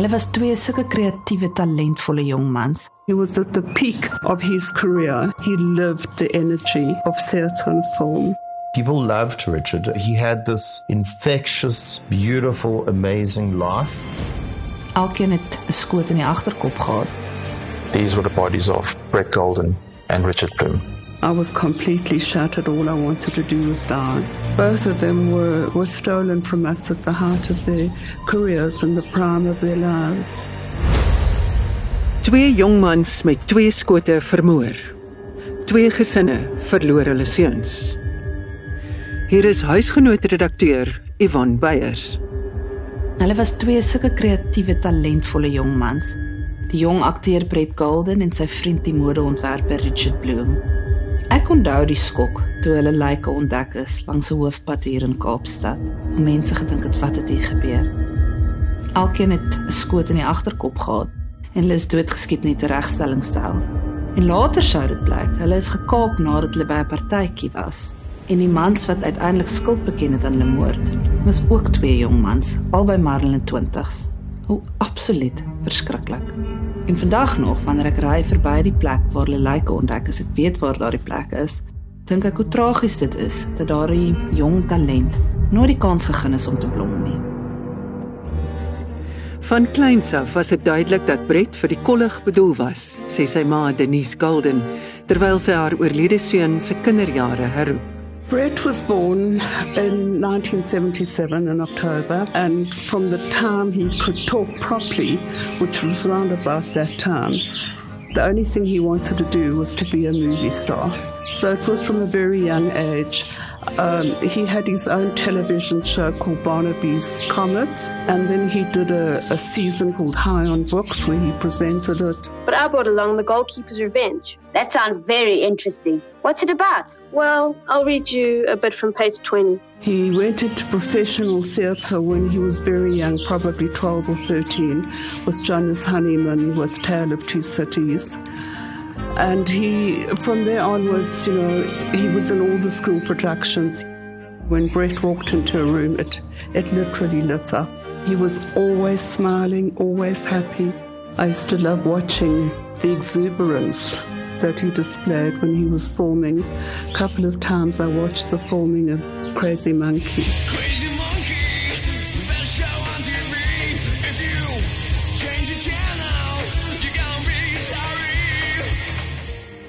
Hulle was twee sulke kreatiewe, talentvolle jong mans. He was at the peak of his career. He lived the energy of theatre and film. People loved Richard. He had this infectious, beautiful, amazing life. Elkeen het 'n skoot in die agterkop gehad. These were the bodies of Brett Golden and Richard Bloom. I was completely shattered. All I wanted to do was die. Both of them were, were stolen from us at the heart of their careers and the prime of their lives. Twee jong mans met twee skote vermoor. Twee gesinne verloor hulle seuns. Hier is huisgenootredakteur Ivan Beyers. Hulle was twee sulke kreatiewe, talentvolle jong mans. Die jong akteur Brett Golden en sy vriend die modeontwerper Richard Bloom. Ek onthou die skok toe hulle lyke ontdek is langs 'n hoofpad hier in Kaapstad. Mense gedink het wat het hier gebeur. Elkeen het 'n skoot in die agterkop gehad en hulle is doodgeskiet net 'n regstellingsstel. En later sou dit blyk, hulle is gekaap nadat hulle by 'n partytjie was. En die mans wat uiteindelik skuld beken het aan hulle moord, was ook twee jong mans, albei maar in hulle 20's. Hoe absoluut verskriklik. En vandag nog wanneer ek ry verby die plek waar hulle lyke ontdek is, ek weet waar daardie plek is, dink ek hoe tragies dit is dat daardie jong talent nooit die kans gegee is om te blom nie. Van kleins af was dit duidelik dat Brett vir die kollig bedoel was, sê sy ma Denise Golden, terwyl sy haar oorlede seun se kinderjare herroep. Brett was born in 1977 in October, and from the time he could talk properly, which was around about that time, the only thing he wanted to do was to be a movie star. So it was from a very young age. Um, he had his own television show called Barnaby's Comets, and then he did a, a season called High on Books where he presented it. But I brought along The Goalkeeper's Revenge. That sounds very interesting. What's it about? Well, I'll read you a bit from page 20. He went into professional theatre when he was very young, probably 12 or 13, with Janice Honeyman with Tale of Two Cities. And he, from there onwards, you know, he was in all the school productions. When Brett walked into a room, it, it literally lit up. He was always smiling, always happy. I used to love watching the exuberance that he displayed when he was forming. A couple of times I watched the forming of Crazy Monkey. Crazy monkey,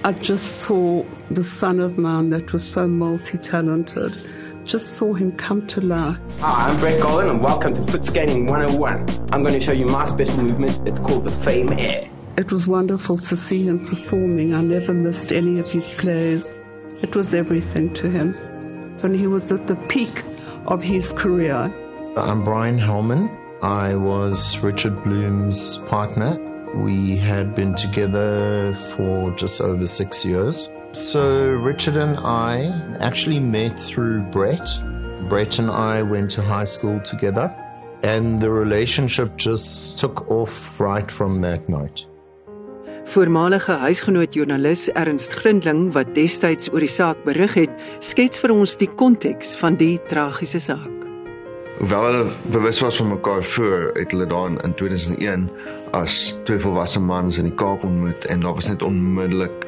I just saw the son of man that was so multi talented, just saw him come to life. Hi, I'm Brett Goldin and welcome to Foot Skating 101. I'm going to show you my special movement. It's called the Fame Air. It was wonderful to see him performing. I never missed any of his plays. It was everything to him. When he was at the peak of his career, I'm Brian Hellman. I was Richard Bloom's partner. We had been together for just over six years. So, Richard and I actually met through Brett. Brett and I went to high school together, and the relationship just took off right from that night. Voormalige huisgenoot joernalis Ernst Grindling wat destyds oor die saak berig het, skets vir ons die konteks van die tragiese saak. Hoewel hulle bewus was van mekaar voor, het hulle dan in 2001 as twee volwasse mans in die Kaap ontmoet en daar was net onmiddellik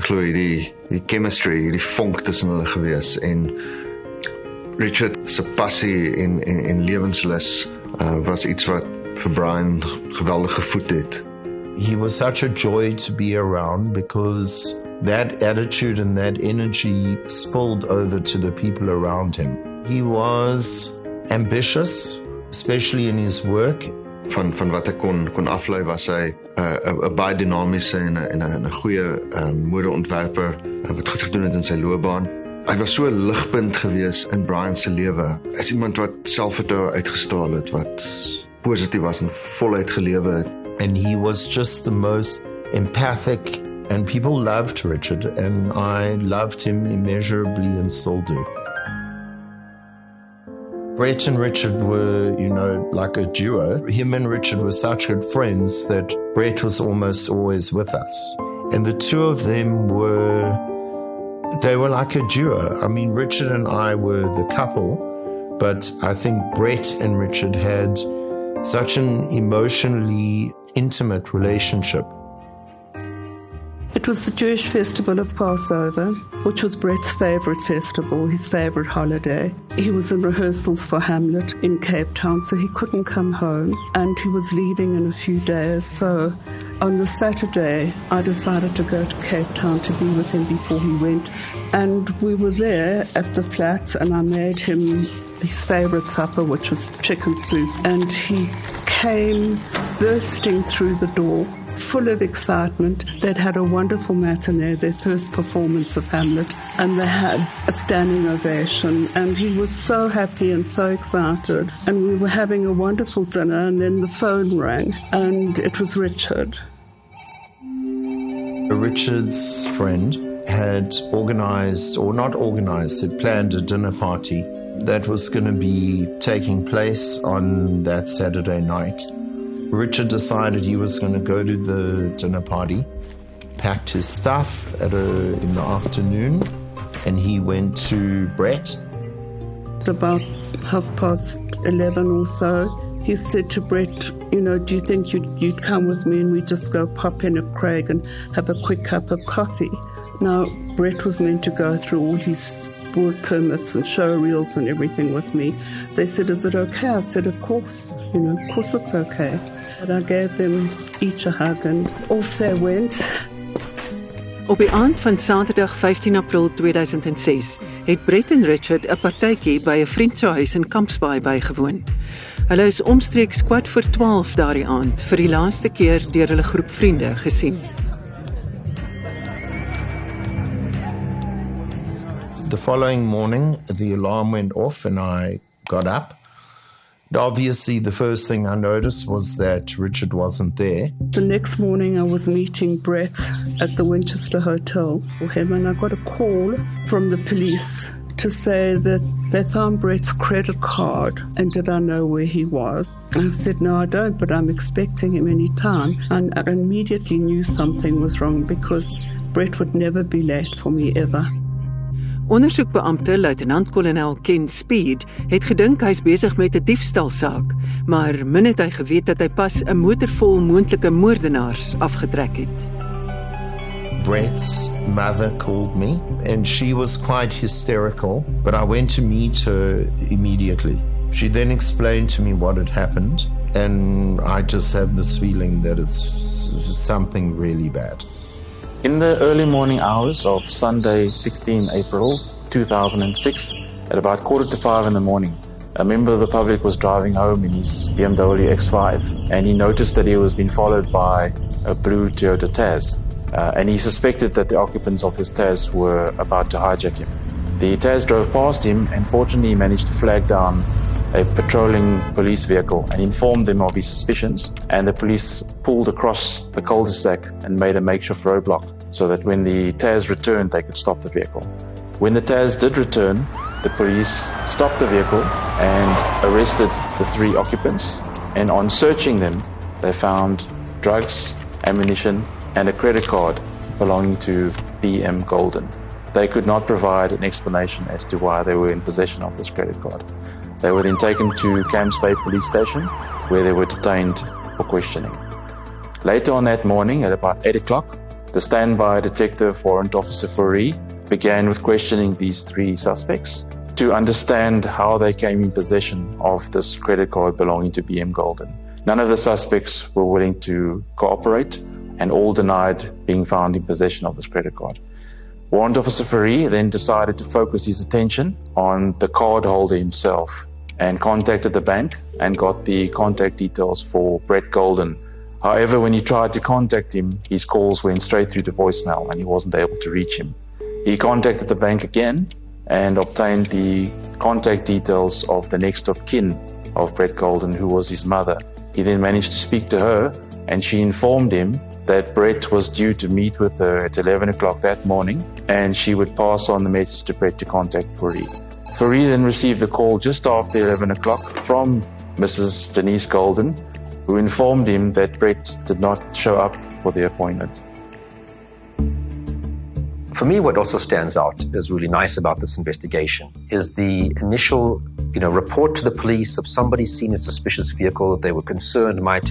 glo jy die die chemistry, die vonk tussen hulle gewees en Richard se passie en en, en lewenslus uh, was iets wat vir Brian geweldig gevoed het. He was such a joy to be around because that attitude and that energy spilled over to the people around him. He was ambitious, especially in his work. van van wat ek kon kon aflei was hy 'n uh, baie dinamiese en 'n en 'n 'n goeie um, modeontwerper uh, wat goed gedoen het in sy loopbaan. Hy was so 'n ligpunt gewees in Brian se lewe. As iemand wat selfvertroue uitgestraal het, wat positief was en voluit gelewe het. and he was just the most empathic and people loved Richard and I loved him immeasurably and still do. Brett and Richard were, you know, like a duo. Him and Richard were such good friends that Brett was almost always with us. And the two of them were, they were like a duo. I mean, Richard and I were the couple, but I think Brett and Richard had such an emotionally intimate relationship. It was the Jewish festival of Passover, which was Brett's favourite festival, his favourite holiday. He was in rehearsals for Hamlet in Cape Town, so he couldn't come home, and he was leaving in a few days. So on the Saturday, I decided to go to Cape Town to be with him before he went. And we were there at the flats, and I made him his favourite supper, which was chicken soup. And he came bursting through the door, full of excitement. They'd had a wonderful matinee, their first performance of Hamlet, and they had a standing ovation. And he was so happy and so excited. And we were having a wonderful dinner, and then the phone rang, and it was Richard. Richard's friend had organized, or not organized, had planned a dinner party that was going to be taking place on that Saturday night. Richard decided he was going to go to the dinner party, packed his stuff at a, in the afternoon, and he went to Brett. About half past 11 or so, he said to Brett, You know, do you think you'd, you'd come with me and we just go pop in at Craig and have a quick cup of coffee? Now, Brett was meant to go through all his work permits and show reels and everything with me. So they said, Is it okay? I said, Of course, you know, of course it's okay. And I gave them each a hug and off they went. Op die aand van Saterdag 15 April 2006 het Brett en Richard 'n partytjie by 'n vriend se huis in Kampsbaai bygewoon. Hulle is omstreeks kwart voor 12 daardie aand vir die laaste keer deur hulle groep vriende gesien. The following morning, the alarm went off and I got up. Obviously, the first thing I noticed was that Richard wasn't there. The next morning, I was meeting Brett at the Winchester Hotel for him, and I got a call from the police to say that they found Brett's credit card and did I know where he was. I said, No, I don't, but I'm expecting him any time. And I immediately knew something was wrong because Brett would never be late for me ever. Ondersoekbeampte luitenant-kolonel Ken Speed het gedink hy's besig met 'n diefstalsaak, maar min het hy geweet dat hy pas 'n motor vol moontlike moordenaars afgetrek het. Brett's mother called me and she was quite hysterical, but I went to meet her immediately. She then explained to me what had happened, and I just have this feeling that it's something really bad. In the early morning hours of Sunday, 16 April 2006, at about quarter to five in the morning, a member of the public was driving home in his BMW X5 and he noticed that he was being followed by a blue Toyota Tazz. Uh, and he suspected that the occupants of his Tazz were about to hijack him. The Tazz drove past him and fortunately he managed to flag down a patrolling police vehicle and informed them of his suspicions. And the police pulled across the cul-de-sac and made a makeshift roadblock so that when the Tazz returned, they could stop the vehicle. When the Tazz did return, the police stopped the vehicle and arrested the three occupants. And on searching them, they found drugs, ammunition, and a credit card belonging to BM Goldin. They could not provide an explanation as to why they were in possession of this credit card. They were then taken to Camps Bay Police Station, where they were detained for questioning. Later on that morning, at about 8 o'clock, the standby detective Warrant Officer Fourie began with questioning these three suspects to understand how they came in possession of this credit card belonging to BM Goldin. None of the suspects were willing to cooperate and all denied being found in possession of this credit card. Warrant Officer Fourie then decided to focus his attention on the card holder himself and contacted the bank and got the contact details for Brett Goldin. However, when he tried to contact him, his calls went straight through to voicemail and he wasn't able to reach him. He contacted the bank again and obtained the contact details of the next of kin of Brett Goldin, who was his mother. He then managed to speak to her and she informed him that Brett was due to meet with her at 11 o'clock that morning and she would pass on the message to Brett to contact Fourie. Fourie then received a call just after 11 o'clock from Mrs. Denise Goldin, who informed him that Brett did not show up for the appointment. For me, what also stands out is really nice about this investigation is the initial, you know, report to the police of somebody seen a suspicious vehicle that they were concerned might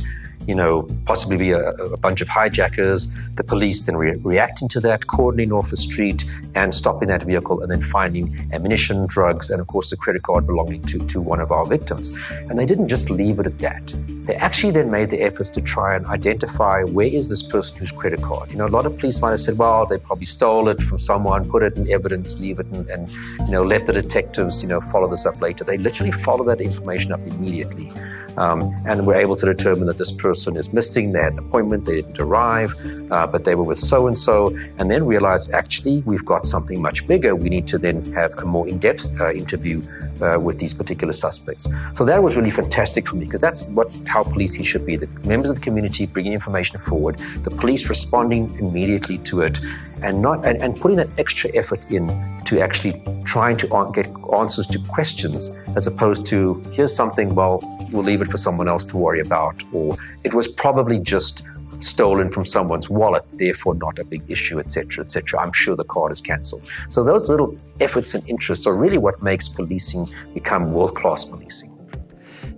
you know, possibly be a, a bunch of hijackers. The police then re- reacting to that, cordoning off a street and stopping that vehicle, and then finding ammunition, drugs, and of course the credit card belonging to, to one of our victims. And they didn't just leave it at that. They actually then made the efforts to try and identify where is this person whose credit card. You know, a lot of police might have said, well, they probably stole it from someone, put it in evidence, leave it, and, and you know, let the detectives, you know, follow this up later. They literally follow that information up immediately. Um, and were able to determine that this person is missing. They had an appointment, they didn't arrive, uh, but they were with so and so, and then realized actually we've got something much bigger. We need to then have a more in depth uh, interview uh, with these particular suspects. So that was really fantastic for me because that's what how policing should be: the members of the community bringing information forward, the police responding immediately to it, and not and, and putting that extra effort in to actually trying to get answers to questions as opposed to here's something well we'll leave it for someone else to worry about or it was probably just stolen from someone's wallet therefore not a big issue etc etc i'm sure the card is cancelled so those little efforts and interests are really what makes policing become world class policing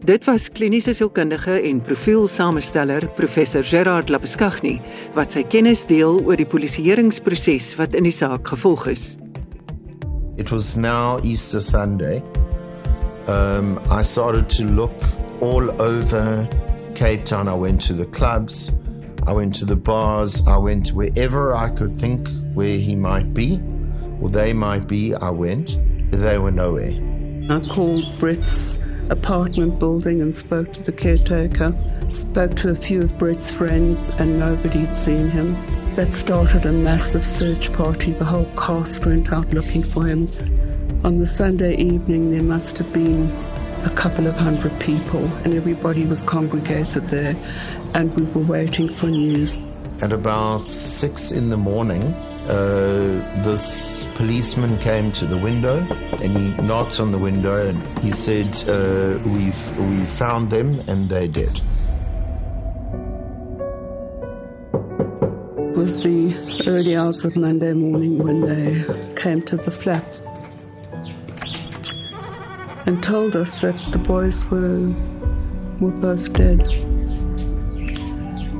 Dit was kliniese sielkundige en profielsamensteller professor Gerard Labuskaghni wat sy kennis deel oor die polisieeringsproses wat in die saak gevolg is. It was now Easter Sunday. Um, I started to look all over Cape Town. I went to the clubs, I went to the bars, I went wherever I could think where he might be or they might be. I went. They were nowhere. I called Brett's apartment building and spoke to the caretaker, spoke to a few of Brett's friends, and nobody'd seen him. That started a massive search party. The whole cast went out looking for him. On the Sunday evening, there must have been a couple of hundred people, and everybody was congregated there, and we were waiting for news. At about six in the morning, uh, this policeman came to the window and he knocked on the window and he said, uh, "We've we found them and they're dead." It was the early hours of Monday morning when they came to the flat and told us that the boys were were both dead.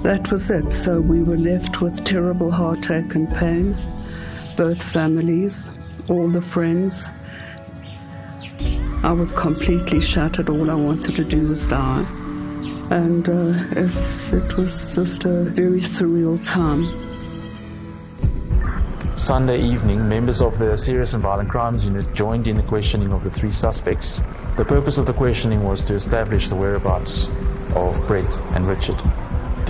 That was it. So we were left with terrible heartache and pain. Both families, all the friends. I was completely shattered. All I wanted to do was die. And uh, it was just a very surreal time. Sunday evening, members of the Serious and Violent Crimes Unit joined in the questioning of the three suspects. The purpose of the questioning was to establish the whereabouts of Brett and Richard.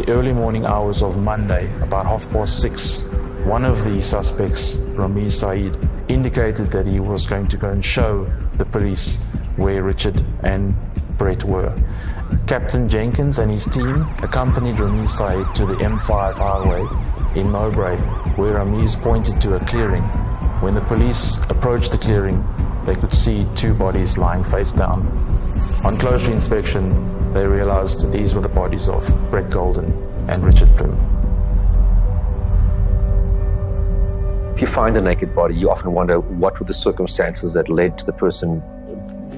The early morning hours of Monday, about half past six, one of the suspects, Ramiz Saeed, indicated that he was going to go and show the police where Richard and Brett were. Captain Jenkins and his team accompanied Ramiz Saeed to the M5 highway in Mowbray, where Ramiz pointed to a clearing. When the police approached the clearing, they could see two bodies lying face down. On closer inspection, they realized these were the bodies of Brett Goldin and Richard Bloom. If you find a naked body, you often wonder what were the circumstances that led to the person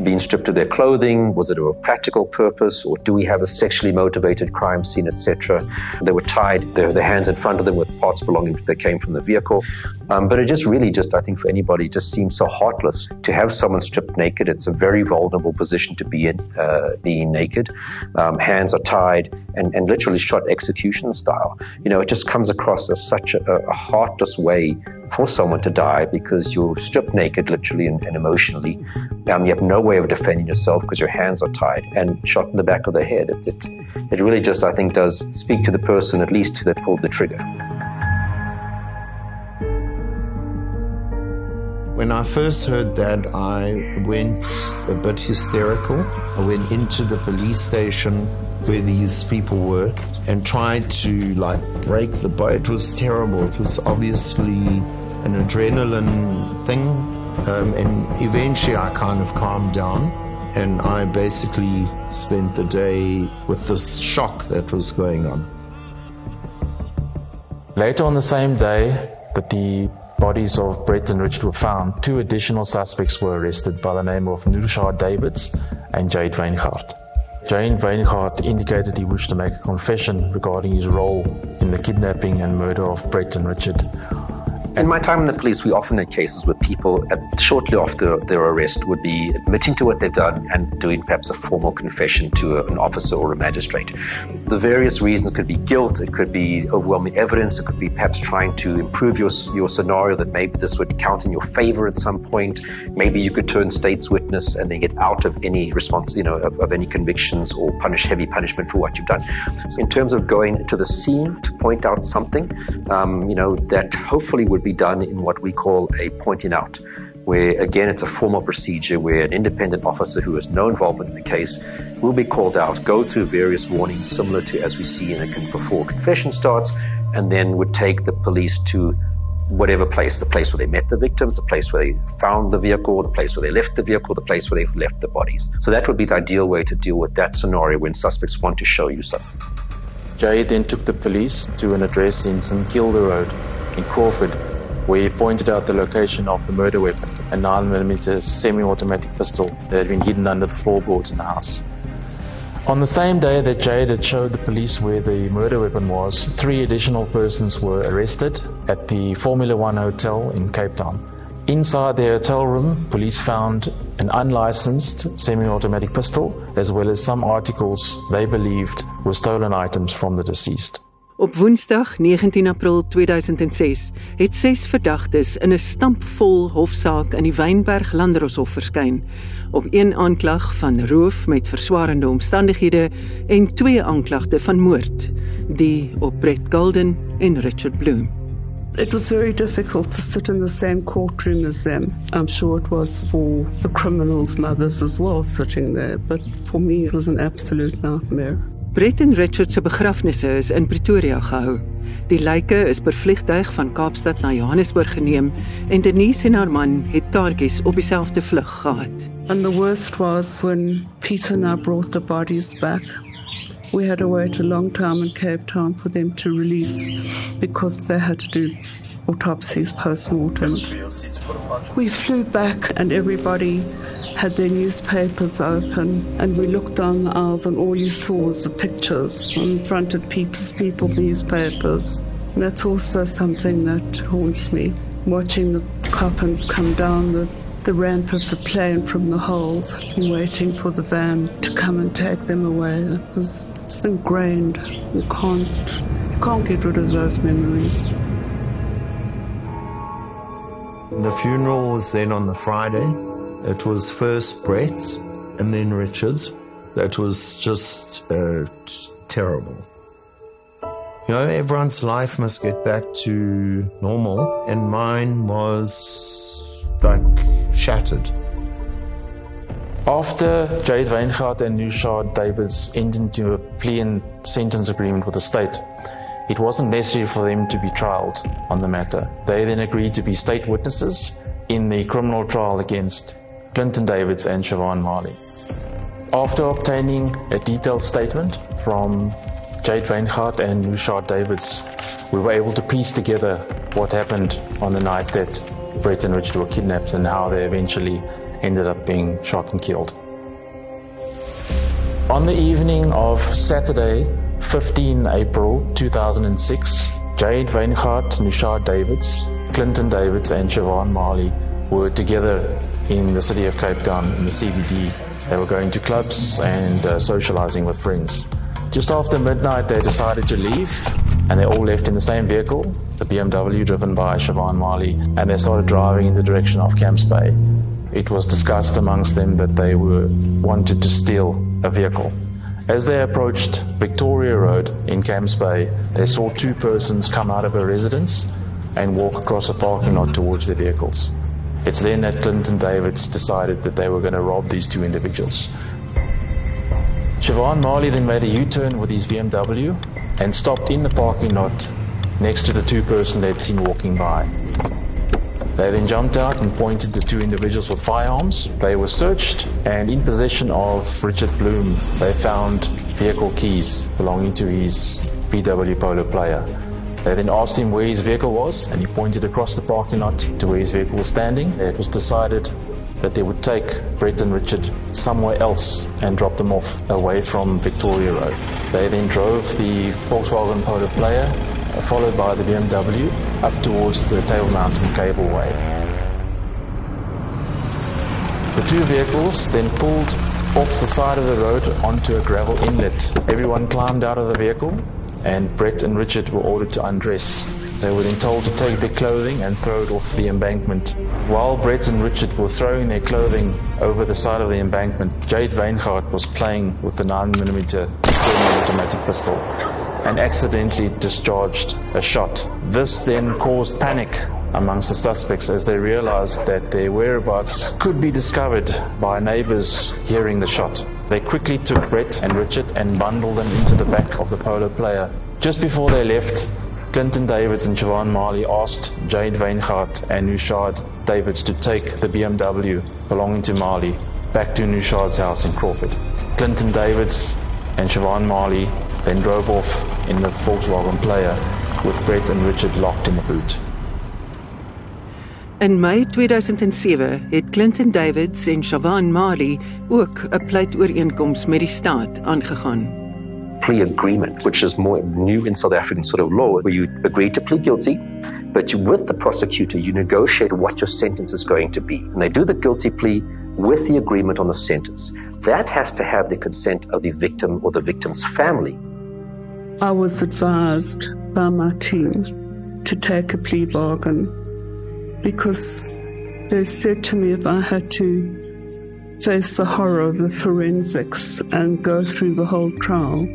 being stripped of their clothing? Was it a practical purpose, or do we have a sexually motivated crime scene, etc.? They were tied, their, their hands in front of them with parts belonging to that came from the vehicle. Um, but it just really, just I think for anybody, just seems so heartless to have someone stripped naked. It's a very vulnerable position to be in, uh, being naked. Um, hands are tied and, and literally shot execution style. You know, it just comes across as such a, a heartless way for someone to die because you're stripped naked, literally and, and emotionally. Um, you have no way of defending yourself because your hands are tied and shot in the back of the head. It, it, it really just, I think, does speak to the person at least that pulled the trigger. When I first heard that, I went a bit hysterical. I went into the police station where these people were and tried to like break the boat. It was terrible. It was obviously an adrenaline thing. Um, and eventually I kind of calmed down and I basically spent the day with this shock that was going on. Later on the same day that the bodies of Brett and Richard were found, two additional suspects were arrested by the name of Nushar Davids and Jade Reinhardt. Jane Reinhardt indicated he wished to make a confession regarding his role in the kidnapping and murder of Brett and Richard. In my time in the police, we often had cases where people, at, shortly after their arrest, would be admitting to what they've done and doing perhaps a formal confession to a, an officer or a magistrate. The various reasons could be guilt, it could be overwhelming evidence, it could be perhaps trying to improve your your scenario that maybe this would count in your favor at some point. Maybe you could turn state's witness and then get out of any response, you know, of, of any convictions or punish heavy punishment for what you've done. So in terms of going to the scene to point out something, um, you know, that hopefully would be done in what we call a pointing out, where again it's a formal procedure where an independent officer who has no involvement in the case will be called out, go through various warnings similar to as we see in a before confession starts, and then would take the police to whatever place, the place where they met the victims, the place where they found the vehicle, the place where they left the vehicle, the place where they left the bodies. So that would be the ideal way to deal with that scenario when suspects want to show you something. Jay then took the police to an address in St Kilda Road in Crawford, where he pointed out the location of the murder weapon, a 9mm semi automatic pistol that had been hidden under the floorboards in the house. On the same day that Jade had showed the police where the murder weapon was, three additional persons were arrested at the Formula One Hotel in Cape Town. Inside the hotel room, police found an unlicensed semi automatic pistol, as well as some articles they believed were stolen items from the deceased. Op Woensdag 19 April 2006 het ses verdagtes in 'n stampvol hofsaak in die Wynberg Landdroshof verskyn op een aanklag van roof met verswarende omstandighede en twee aanklagte van moord, die op Brett Golden en Richard Bloom. It was very difficult to sit in the same courtroom as them. I'm sure it was for the criminals' mothers as well sitting there, but for me it was an absolute nightmare. Brett en Richard se begrafnisse is in Pretoria gehou. Die lyke is per vliegtyg van Kaapstad na Johannesburg geneem en Denise en haar man het taartjies op dieselfde vlug gehad. And the worst was when Peter I brought the bodies back. We had to wait a long time in Cape Town for them to release because they had to do autopsies, post-mortems. We flew back and everybody had their newspapers open and we looked down the aisles and all you saw was the pictures in front of people's, people's newspapers. And that's also something that haunts me, watching the coffins come down the, the ramp of the plane from the hold and waiting for the van to come and take them away. It was it's ingrained. You can't, you can't get rid of those memories. The funeral was then on the Friday. It was first Brett's and then Richard's. That was just uh, terrible. You know, everyone's life must get back to normal, and mine was like shattered. After Jade Weingart and Nushard Davids entered into a plea and sentence agreement with the state, it wasn't necessary for them to be trialed on the matter. They then agreed to be state witnesses in the criminal trial against Clinton Davids and Siobhan Marley. After obtaining a detailed statement from Jade Weingart and Nushard Davids, we were able to piece together what happened on the night that Brett and Richard were kidnapped and how they eventually ended up being shot and killed. On the evening of Saturday, 15 April 2006, Jade Weingart, Nushard Davids, Clinton Davids, and Siobhan Marley were together in the city of Cape Town in the CBD. They were going to clubs and uh, socializing with friends. Just after midnight, they decided to leave, and they all left in the same vehicle, the BMW driven by Siobhan Marley, and they started driving in the direction of Camps Bay. It was discussed amongst them that they were wanted to steal a vehicle. As they approached Victoria Road in Camps Bay, they saw two persons come out of a residence and walk across a parking lot towards their vehicles. It's then that Clinton Davids decided that they were going to rob these two individuals. Siobhan Marley then made a U turn with his BMW and stopped in the parking lot next to the two persons they'd seen walking by. They then jumped out and pointed the two individuals with firearms. They were searched and in possession of Richard Bloom, they found vehicle keys belonging to his VW Polo Playa. They then asked him where his vehicle was, and he pointed across the parking lot to where his vehicle was standing. Uh, it was decided that they would take Brett and Richard somewhere else and drop them off away from Victoria Road. They then drove the Volkswagen Polo Playa, uh, followed by the BMW, up towards the Table Mountain Cableway. The two vehicles then pulled off the side of the road onto a gravel inlet. Everyone climbed out of the vehicle, and Brett and Richard were ordered to undress. They were then told to take their clothing and throw it off the embankment. While Brett and Richard were throwing their clothing over the side of the embankment, Jade Weingart was playing with the 9mm semi-automatic pistol and accidentally discharged a shot. This then caused panic amongst the suspects as they realized that their whereabouts could be discovered by neighbors hearing the shot. They quickly took Brett and Richard and bundled them into the back of the polo playa. Just before they left, Clinton Davids and Siobhan Marley asked Jade Weingart and Nushad Davids to take the BMW belonging to Marley back to Nushad's house in Crawford. Clinton Davids and Siobhan Marley then drove off in the Volkswagen Playa with Brett and Richard locked in the boot. In Mei 2007 het Clinton Davids en Siobhan Marley ook 'n pleitooreenkoms met die staat aangegaan. plea agreement, which is more new in South African sort of law, where you agree to plead guilty, but you, with the prosecutor, you negotiate what your sentence is going to be. And they do the guilty plea with the agreement on the sentence. That has to have the consent of the victim or the victim's family. I was advised by my team to take a plea bargain because they said to me if I had to face the horror of the forensics and go through the whole trial,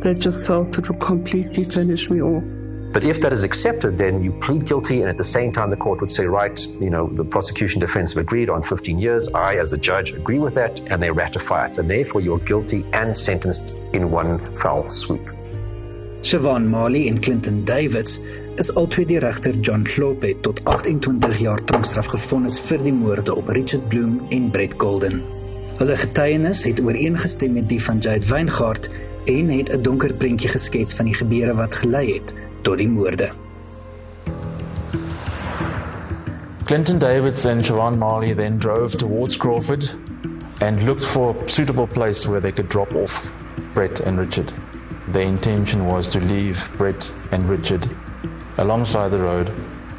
they just felt it would completely finish me off. But if that is accepted, then you plead guilty, and at the same time, the court would say, right, you know, the prosecution defense have agreed on 15 years. I, as a judge, agree with that, and they ratify it. And therefore, you're guilty and sentenced in one foul swoop. Siobhan Marley en Clinton Davids is albei deur regter John Klope tot 28 jaar tronkstraf gefonnis vir die moorde op Richard Bloom en Brett Golden. Hulle getuienis het ooreengestem met die van Jade Weingart en het 'n donker prentjie geskets van die gebeure wat gelei het tot die moorde. Clinton Davids and Siobhan Marley then drove towards Crawford and looked for a suitable place where they could drop off Brett and Richard. Their intention was to leave Brett and Richard alongside the road,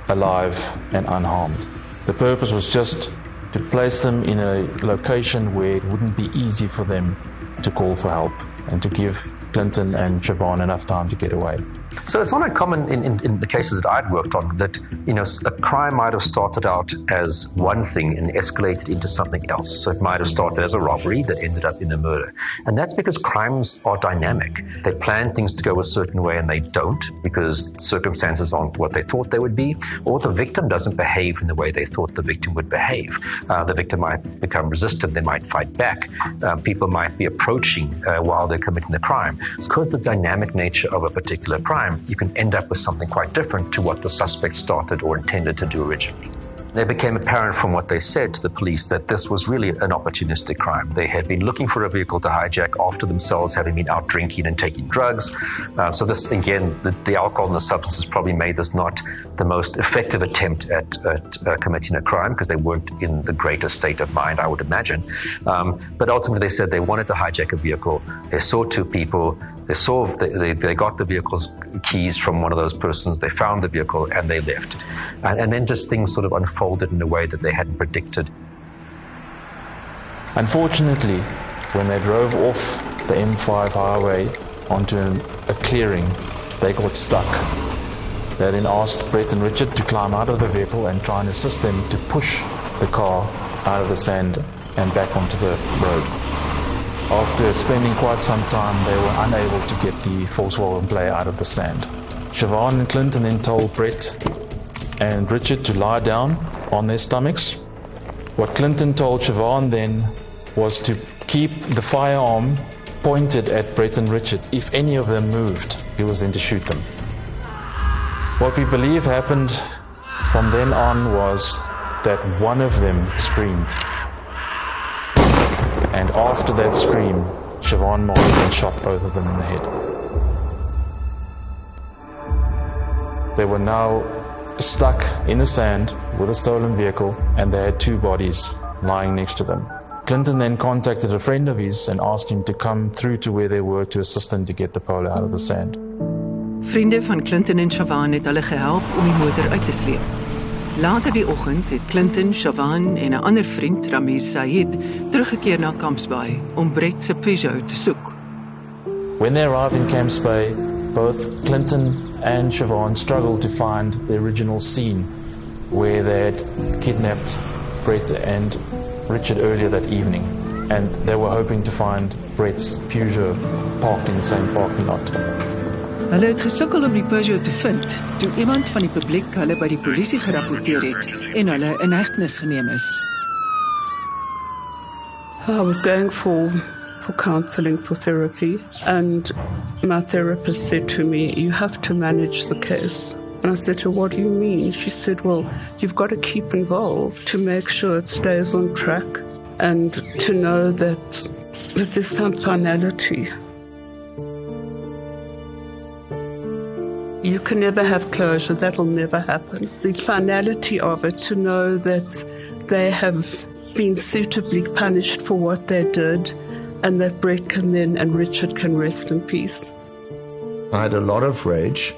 alive and unharmed. The purpose was just to place them in a location where it wouldn't be easy for them to call for help and to give Clinton and Siobhan enough time to get away. So it's not uncommon in, in, in the cases that I'd worked on that, you know, a crime might have started out as one thing and escalated into something else. So it might have started as a robbery that ended up in a murder. And that's because crimes are dynamic. They plan things to go a certain way and they don't because circumstances aren't what they thought they would be, or the victim doesn't behave in the way they thought the victim would behave. Uh, the victim might become resistant, they might fight back. Um, people might be approaching uh, while they're committing the crime. It's because of the dynamic nature of a particular crime, you can end up with something quite different to what the suspect started or intended to do originally. It became apparent from what they said to the police that this was really an opportunistic crime. They had been looking for a vehicle to hijack after themselves having been out drinking and taking drugs. Uh, so, this again, the, the, alcohol and the substances probably made this not the most effective attempt at, at uh, committing a crime because they weren't in the greatest state of mind, I would imagine. Um, but ultimately, they said they wanted to hijack a vehicle. They saw two people. They saw they, they, they got the vehicle's keys from one of those persons. They found the vehicle and they left. And, and then just things sort of unfolded in a way that they hadn't predicted. Unfortunately, when they drove off the M5 highway onto a clearing, they got stuck. They then asked Brett and Richard to climb out of the vehicle and try and assist them to push the car out of the sand and back onto the road. After spending quite some time, they were unable to get the Volkswagen Playa out of the sand. Siobhan and Clinton then told Brett and Richard to lie down on their stomachs. What Clinton told Siobhan then was to keep the firearm pointed at Brett and Richard. If any of them moved, he was then to shoot them. What we believe happened from then on was that one of them screamed. And after that scream, Siobhan Marley then shot both of them in the head. They were now stuck in the sand with a stolen vehicle, and they had two bodies lying next to them. Clinton then contacted a friend of his and asked him to come through to where they were to assist him to get the pole out of the sand. Vriende van Clinton en Chavan het hulle gehelp om die motor uit te sleep. Later die oggend het Clinton, Chavan en 'n ander vriend, Ramiz Said, teruggekeer na Camps Bay om Brett se Peugeot te soek. When they arrived in Camps Bay, both Clinton and Siobhan struggled to find the original scene where they had kidnapped Brett and Richard earlier that evening. And they were hoping to find Brett's Peugeot parked in the same parking lot. Hulle het gesukkel om die Peugeot te vind toe iemand van die publiek hulle by die polisie gerapporteer het en hulle in hegtenis geneem is. I was going for for counseling for therapy. And my therapist said to me you have to manage the case. And I said to her what do you mean? She said well you've got to keep involved to make sure it stays on track and to know that that there's some finality. You can never have closure, that'll never happen. The finality of it, to know that they have been suitably punished for what they did, and that Brett can then and Richard can rest in peace. I had a lot of rage,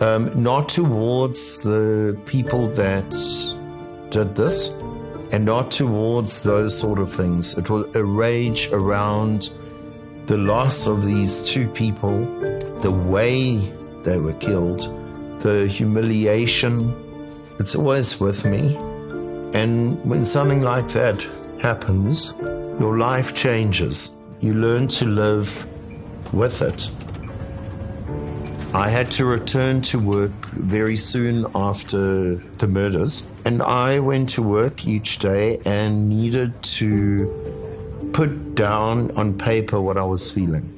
um, not towards the people that did this, and not towards those sort of things. It was a rage around the loss of these two people, the way they were killed, the humiliation. It's always with me. And when something like that happens, your life changes. You learn to live with it. I had to return to work very soon after the murders, and I went to work each day and needed to put down on paper what I was feeling.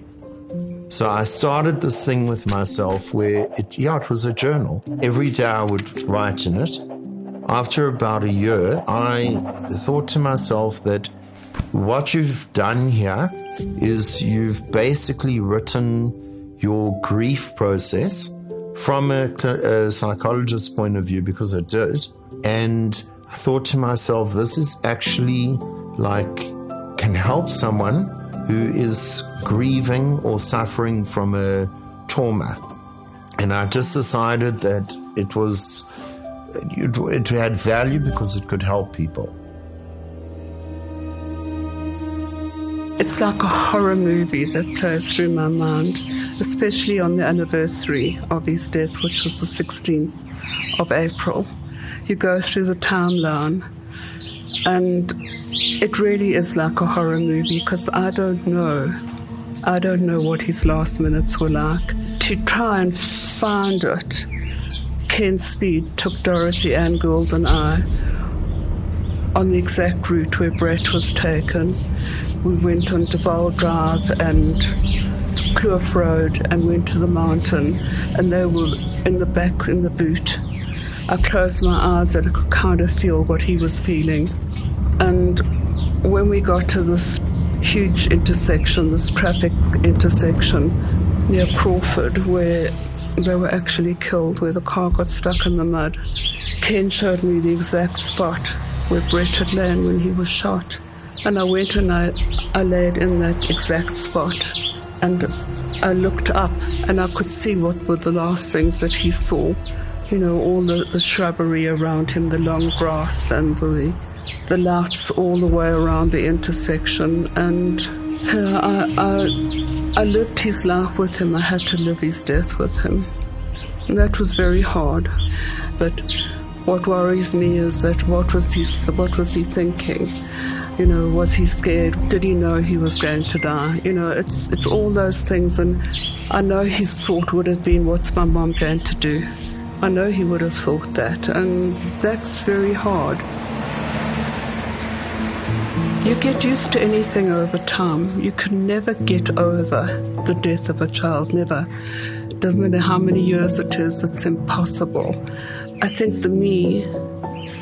So I started this thing with myself where it, yeah, it was a journal. Every day I would write in it. After about a year, I thought to myself that what you've done here is you've basically written your grief process from a, a psychologist's point of view because I did. And I thought to myself, this is actually like can help someone who is grieving or suffering from a trauma. And I just decided that it was, it, it had value because it could help people. It's like a horror movie that plays through my mind, especially on the anniversary of his death, which was the 16th of April. You go through the timeline, and it really is like a horror movie because I don't know. I don't know what his last minutes were like. To try and find it, Ken Speed took Dorothy Ann Gould and I on the exact route where Brett was taken. We went on De Waal Drive and Kloof Road and went to the mountain, and they were in the back in the boot. I closed my eyes and I could kind of feel what he was feeling. And when we got to this huge intersection, this traffic intersection near Crawford, where they were actually killed, where the car got stuck in the mud, Ken showed me the exact spot where Brett had lain when he was shot. And I went and I, I laid in that exact spot. And I looked up and I could see what were the last things that he saw. You know, all the, the shrubbery around him, the long grass and the, the lights all the way around the intersection. And know, I, I, I lived his life with him. I had to live his death with him. And that was very hard. But what worries me is that what was he, what was he thinking? You know, was he scared? Did he know he was going to die? You know, it's it's all those things, and I know his thought would have been, "What's my mom going to do?" I know he would have thought that, and that's very hard. You get used to anything over time. You can never get over the death of a child, never. It Doesn't matter how many years it is, it's impossible. I think the me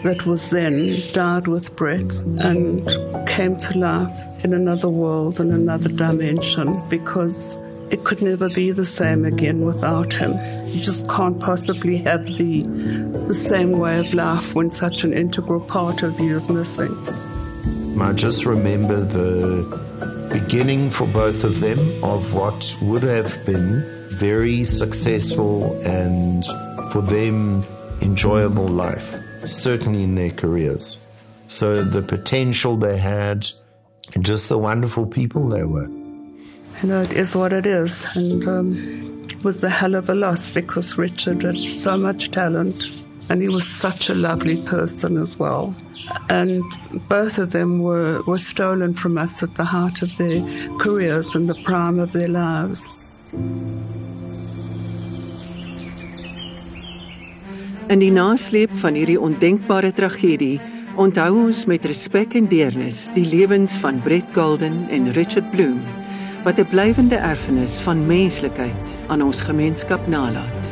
that was then died with Brett and came to life in another world, in another dimension, because it could never be the same again without him. You just can't possibly have the the same way of life when such an integral part of you is missing. I just remember the beginning for both of them of what would have been very successful and for them enjoyable life, certainly in their careers. So the potential they had, just the wonderful people they were. You know, it is what it is, and um, it was a hell of a loss because Richard had so much talent, and he was such a lovely person as well. And both of them were, were stolen from us at the heart of their careers and the prime of their lives. In die nasleep van hierdie ondenkbare tragedie onthou ons met respek en deernis die lewens van Brett Golden en Richard Bloom wat 'n blywende erfenis van menslikheid aan ons gemeenskap nalat.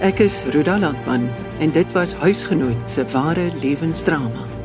Ek is Rudolf Landman en dit was huisgenoot se ware lewensdrama.